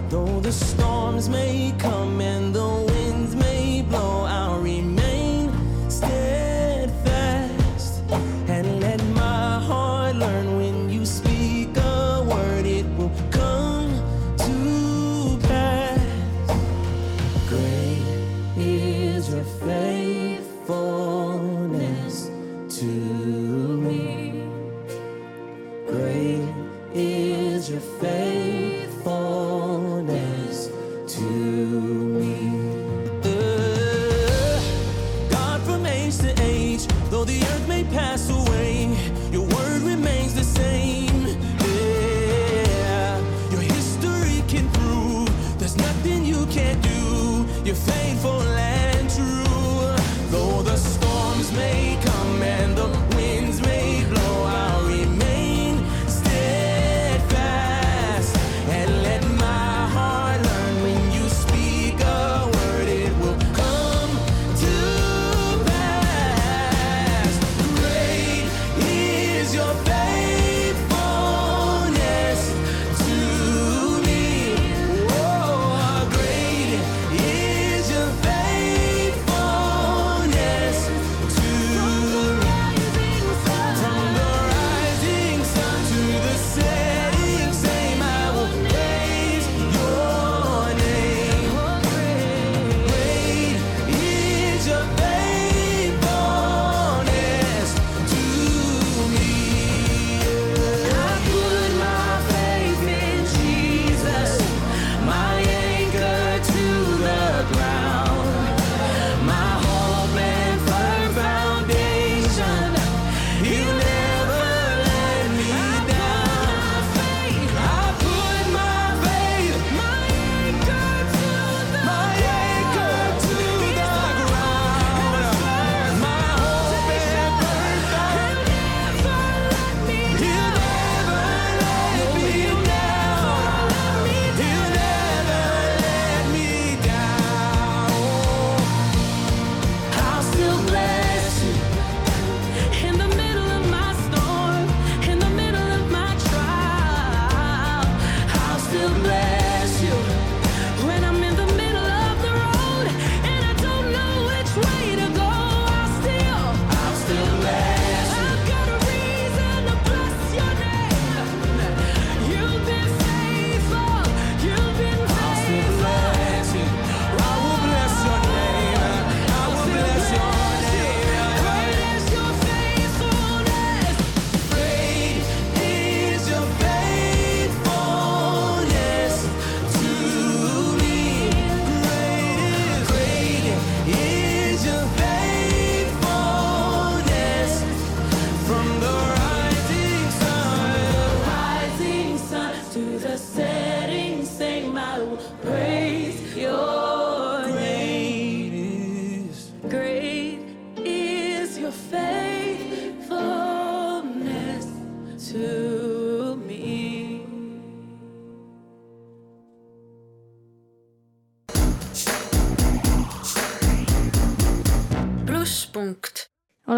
Though the storms may come and the winds may blow, I'll remain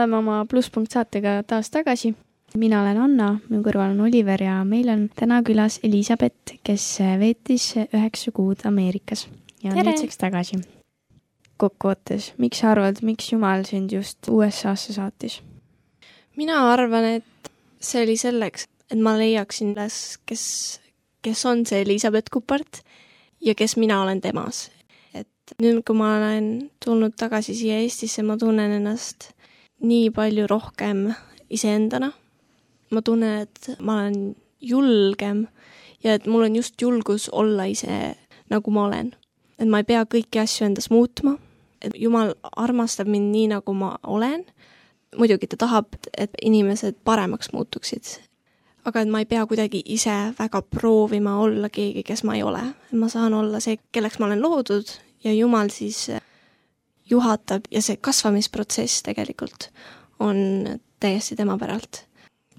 oleme oma Plusspunkt saatega taas tagasi. mina olen Anna, minu kõrval on Oliver ja meil on täna külas Elizabeth, kes veetis üheksa kuud Ameerikas ja on nüüdseks tagasi. kokkuvõttes, miks sa arvad, miks Jumal sind just USA-sse saatis? mina arvan, et see oli selleks, et ma leiaksin üles, kes, kes on see Elizabeth Kupart ja kes mina olen temas. et nüüd, kui ma olen tulnud tagasi siia Eestisse, ma tunnen ennast nii palju rohkem iseendana. ma tunnen, et ma olen julgem ja et mul on just julgus olla ise, nagu ma olen. et ma ei pea kõiki asju endas muutma, et Jumal armastab mind nii, nagu ma olen muidugi ta tahab, et inimesed paremaks muutuksid. aga et ma ei pea kuidagi ise väga proovima olla keegi, kes ma ei ole. ma saan olla see, kelleks ma olen loodud ja Jumal siis juhatab ja see kasvamisprotsess tegelikult on täiesti tema päralt.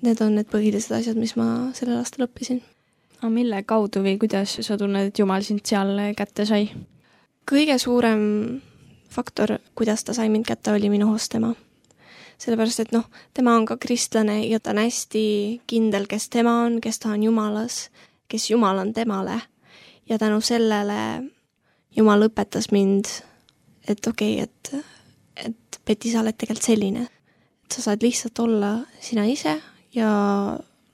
Need on need põhilised asjad, mis ma sellel aastal õppisin. aga mille kaudu või kuidas sa tunned, et Jumal sind seal kätte sai? kõige suurem faktor, kuidas ta sai mind kätte, oli minu host tema. sellepärast, et noh, tema on ka kristlane ja ta on hästi kindel, kes tema on, kes ta on Jumalas, kes Jumal on temale. ja tänu sellele Jumal õpetas mind, et okei okay,, et, et Beti, sa oled tegelikult selline. et sa saad lihtsalt olla sina ise ja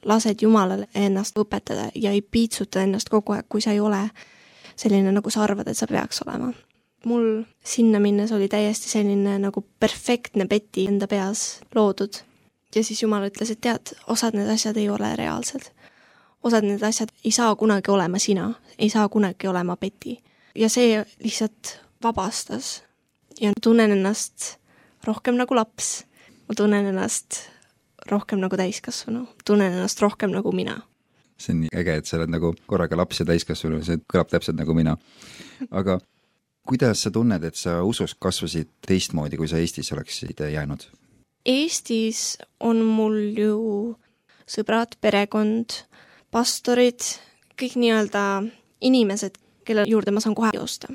lased Jumalal ennast õpetada ja ei piitsuta ennast kogu aeg, kui sa ei ole selline, nagu sa arvad, et sa peaks olema. mul sinna minnes oli täiesti selline nagu perfektne Betty enda peas loodud. ja siis Jumal ütles, et tead, osad need asjad ei ole reaalsed. osad need asjad ei saa kunagi olema sina, ei saa kunagi olema Betty. ja see lihtsalt vabastas ja tunnen ennast rohkem nagu laps. ma tunnen ennast rohkem nagu täiskasvanu, tunnen ennast rohkem nagu mina see on nii äge, et sa oled nagu korraga laps ja täiskasvanu, see kõlab täpselt nagu mina. aga kuidas sa tunned, et sa usus kasvasid teistmoodi, kui sa Eestis oleksid jäänud? Eestis on mul ju sõbrad, perekond, pastorid, kõik nii-öelda inimesed, kelle juurde ma saan kohe joosta.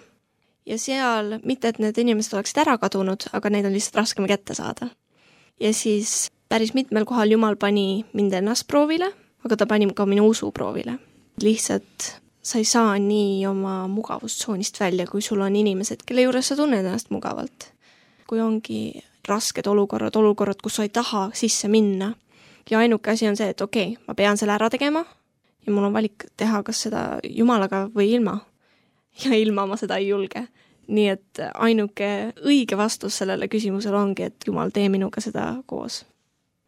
Ja seal, mitte et need inimesed oleksid ära kadunud, aga neid on lihtsalt raskem kätte saada. ja siis päris mitmel kohal Jumal pani mind ennast proovile, aga ta pani ka minu usu proovile. lihtsalt sa ei saa nii oma mugavustsoonist välja, kui sul on inimesed, kelle juures sa tunned ennast mugavalt kui ongi rasked olukorrad, olukorrad, kus sa ei taha sisse minna ja ainuke asi on see, et okei okay,, ma pean selle ära tegema ja mul on valik teha kas seda jumalaga või ilma. Ja ilma ma seda ei julge. nii et ainuke õige vastus sellele küsimusele ongi, et jumal, tee minuga seda koos.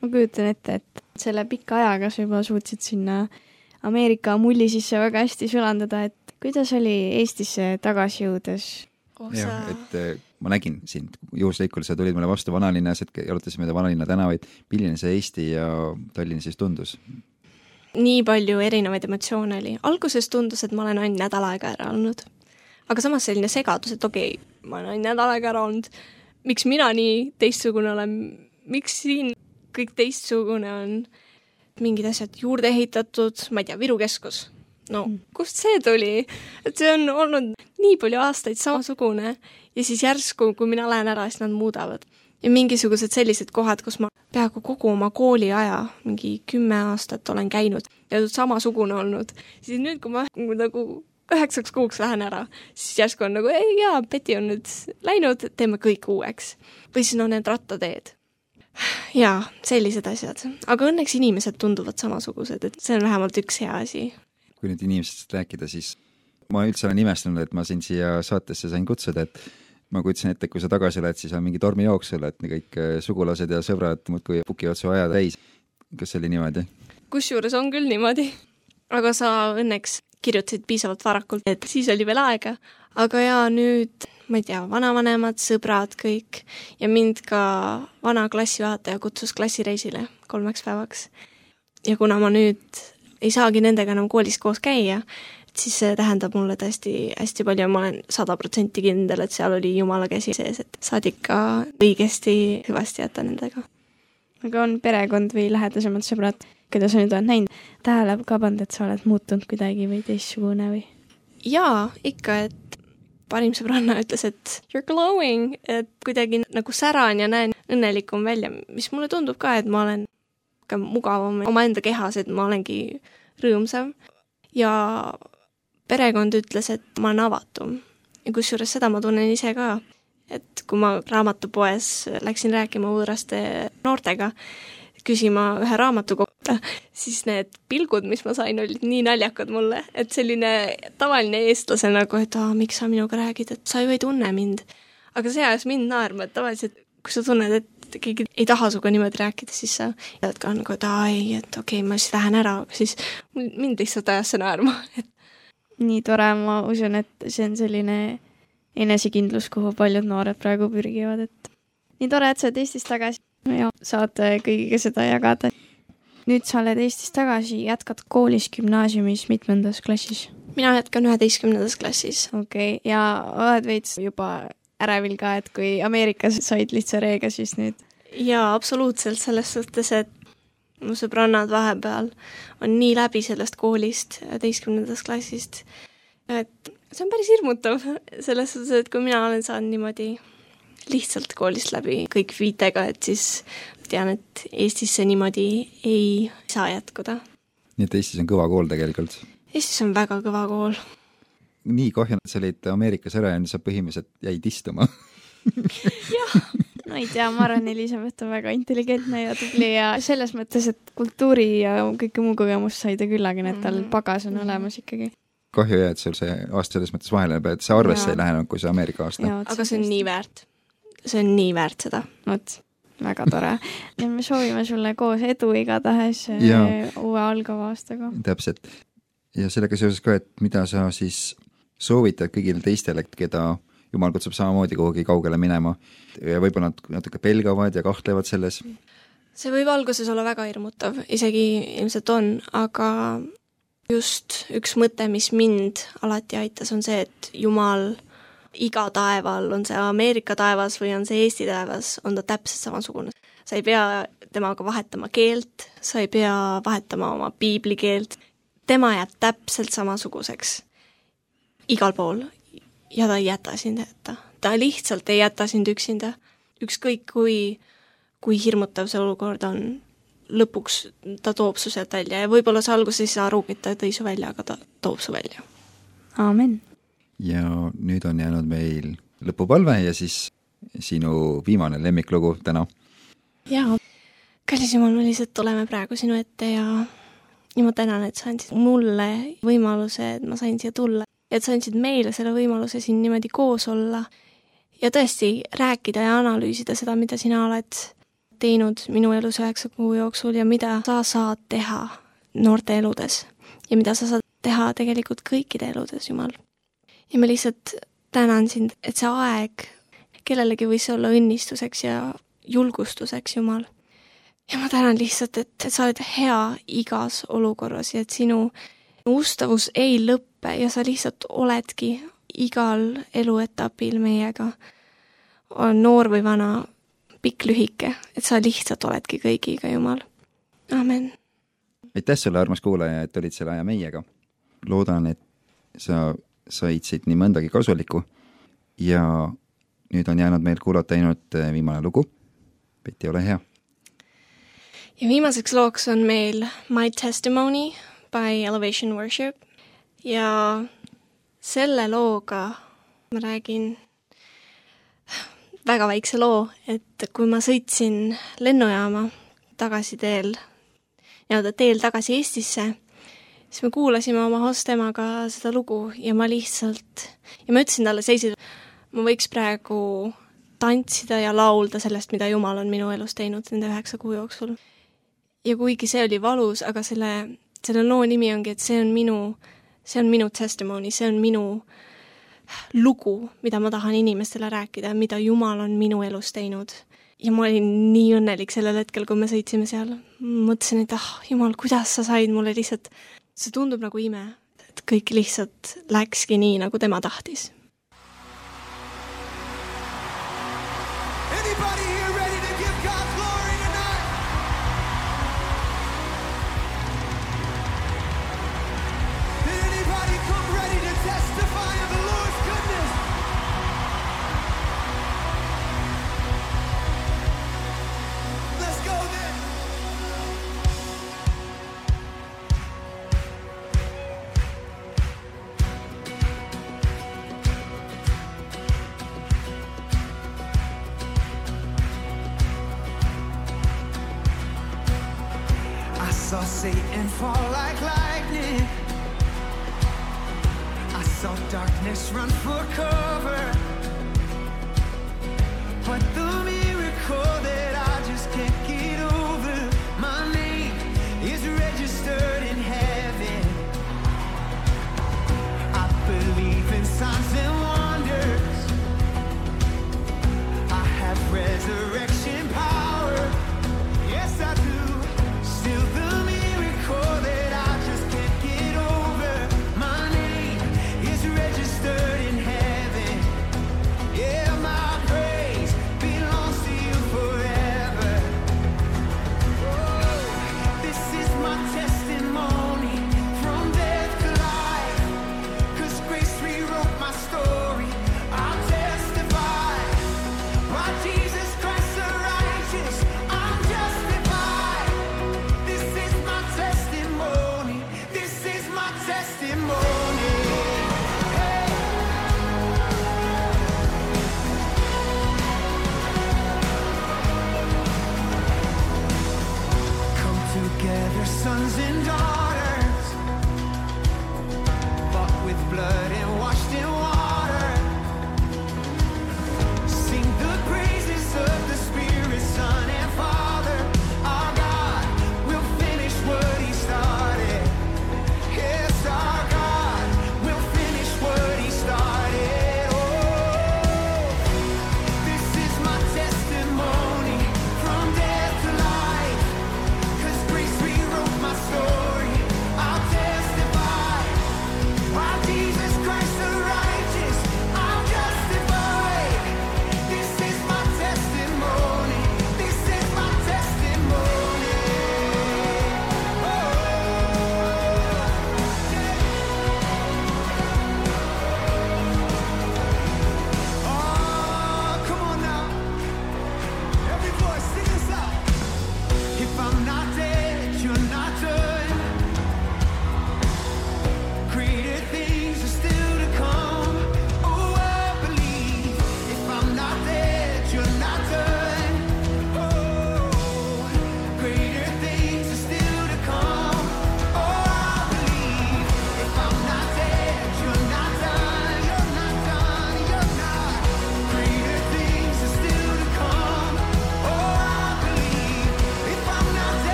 ma kujutan ette, et selle pika ajaga sa juba suutsid sinna Ameerika mulli sisse väga hästi sülandada, et kuidas oli Eestisse tagasi jõudes? jah, et eh, ma nägin sind juhuslikult, sa tulid mulle vastu vanalinnas, et jalutasime vanalinna tänavaid. milline see Eesti ja Tallinn siis tundus? Nii palju erinevaid emotsioone oli. alguses tundus, et ma olen ainult nädal aega ära olnud. aga samas selline segadus, et okei okay,, ma olen ainult nädal aega ära olnud, miks mina nii teistsugune olen, miks siin kõik teistsugune on, mingid asjad juurde ehitatud, ma ei tea, Viru keskus. no kust see tuli, et see on olnud nii palju aastaid samasugune ja siis järsku, kui mina lähen ära, siis nad muudavad. Ja mingisugused sellised kohad, kus ma peaaegu kogu oma kooliaja, mingi kümme aastat olen käinud ja samasugune olnud, siis nüüd, kui ma nagu üheksaks kuuks lähen ära, siis järsku on nagu ei jaa, Betty on nüüd läinud, teeme kõik uueks. või siis no need rattateed. jaa, sellised asjad, aga õnneks inimesed tunduvad samasugused, et see on vähemalt üks hea asi. kui nüüd inimestest rääkida, siis ma üldse olen imestanud, et ma sind siia saatesse sain kutsuda, et ma kujutasin ette, kui sa tagasi oled, siis on mingi tormijooksul, et kõik eh, sugulased ja sõbrad muudkui pukivad su aja täis. kas see oli niimoodi? kusjuures on küll niimoodi. aga sa õnneks kirjutasid piisavalt varakult, et siis oli veel aega. aga jaa, nüüd ma ei tea, vanavanemad, sõbrad, kõik ja mind ka vana klassijuhataja kutsus klassireisile kolmeks päevaks. ja kuna ma nüüd ei saagi nendega enam koolis koos käia, siis see tähendab mulle tõesti hästi palju ma olen sada protsenti kindel, et seal oli Jumala käsi sees, et saad ikka õigesti hüvasti jätta nendega. aga on perekond või lähedasemad sõbrad, keda sa nüüd oled näinud, tähele ka pannud, et sa oled muutunud kuidagi või teistsugune või? jaa, ikka, et parim sõbranna ütles, et you are glowing, et kuidagi nagu säran ja näen õnnelikum välja, mis mulle tundub ka, et ma olen rohkem mugavam omaenda kehas, et ma olengi rõõmsam. ja perekond ütles, et ma olen avatum. ja kusjuures seda ma tunnen ise ka, et kui ma raamatupoes läksin rääkima võõraste noortega, küsima ühe raamatu kohta, siis need pilgud, mis ma sain, olid nii naljakad mulle, et selline tavaline eestlase nagu, et aa, miks sa minuga räägid, et sa ju ei tunne mind. aga see ajas mind naerma, et tavaliselt kui sa tunned, et keegi ei taha sinuga niimoodi rääkida, siis sa tead ka nagu, et aa ei, et okei okay,, ma siis lähen ära, aga siis mind lihtsalt ajas see naerma, et nii tore, ma usun, et see on selline enesekindlus, kuhu paljud noored praegu pürgivad, et nii tore, et sa oled Eestis tagasi ja saad kõigiga seda jagada. nüüd sa oled Eestis tagasi, jätkad koolis gümnaasiumis mitmendas klassis? mina jätkan üheteistkümnendas klassis. okei okay., ja oled veits juba ärevil ka, et kui Ameerikas said lihtsa reega, siis nüüd jaa, absoluutselt, selles suhtes, et mu sõbrannad vahepeal on nii läbi sellest koolist, üheteistkümnendast klassist, et see on päris hirmutav, [LAUGHS] selles suhtes, et kui mina olen saanud niimoodi lihtsalt koolist läbi kõik viitega, et siis tean, et Eestis see niimoodi ei saa jätkuda. nii et Eestis on kõva kool tegelikult. Eestis on väga kõva kool. nii kahju, et sa olid Ameerikas ära ja sa põhimõtteliselt jäid istuma [LAUGHS] no ei tea, ma arvan, Elizabeth on väga intelligentne ja tubli ja selles mõttes, et kultuuri ja kõike muu kogemust sai ta küllagi, nii et tal pagas on olemas ikkagi. kahju jah, et sul see aasta selles mõttes vahele jääb, et see arvesse Jaa. ei lähe nagu see Ameerika aasta. aga see on nii väärt. see on nii väärt seda. vot, väga tore. ja me soovime sulle koos edu igatahes äh, Jaa. uue algava aastaga. täpselt. ja sellega seoses ka, et mida sa siis soovitad kõigile teistele, keda jumal kutsub samamoodi kuhugi kaugele minema ja võib-olla nad natuke pelgavad ja kahtlevad selles. see võib alguses olla väga hirmutav, isegi ilmselt on, aga just üks mõte, mis mind alati aitas, on see, et Jumal iga taeval, on see Ameerika taevas või on see Eesti taevas, on ta täpselt samasugune. sa ei pea temaga vahetama keelt, sa ei pea vahetama oma piiblikeelt, tema jääb täpselt samasuguseks igal pool ja ta ei jäta sind hätta. ta lihtsalt ei jäta sind üksinda. ükskõik kui kui hirmutav see olukord on, lõpuks ta toob su sealt välja ja võib-olla sa alguses ei saa arugi, et ta tõi su välja, aga ta toob su välja. aamen. ja nüüd on jäänud meil lõpupalve ja siis sinu viimane lemmiklugu täna. jaa, kallis jumal, me lihtsalt tuleme praegu sinu ette ja ja ma tänan, et sa andsid mulle võimaluse, et ma sain siia tulla et sa andsid meile selle võimaluse siin niimoodi koos olla ja tõesti rääkida ja analüüsida seda, mida sina oled teinud minu elus üheksa kuu jooksul ja mida sa saad teha noorte eludes ja mida sa saad teha tegelikult kõikide eludes, Jumal. ja ma lihtsalt tänan sind, et see aeg kellelegi võis olla õnnistuseks ja julgustuseks, Jumal. ja ma tänan lihtsalt, et, sa oled hea igas olukorras ja et sinu ustavus ei lõppe ja sa lihtsalt oledki igal eluetapil meiega. on noor või vana, pikk-lühike, et sa lihtsalt oledki kõigiga, Jumal. amen. aitäh sulle, armas kuulaja, et olid selle aja meiega. loodan, et sa said siit nii mõndagi kasulikku ja nüüd on jäänud meil kuulata ainult eh, viimane lugu. Peti, ole hea. ja viimaseks looks on meil My Testimony by Elevation Worship ja selle looga ma räägin väga väikse loo, et kui ma sõitsin lennujaama tagasi teel, nii-öelda teel tagasi Eestisse, siis me kuulasime oma hostemaga seda lugu ja ma lihtsalt, ja ma ütlesin talle seisid, ma võiks praegu tantsida ja laulda sellest, mida Jumal on minu elus teinud nende üheksa kuu jooksul. ja kuigi see oli valus, aga selle, selle loo nimi ongi, et see on minu, see on minu testimony, see on minu lugu, mida ma tahan inimestele rääkida, mida Jumal on minu elus teinud. ja ma olin nii õnnelik sellel hetkel, kui me sõitsime seal. mõtlesin, et ah, Jumal, kuidas sa said mulle lihtsalt, see tundub nagu ime, et kõik lihtsalt läkski nii, nagu tema tahtis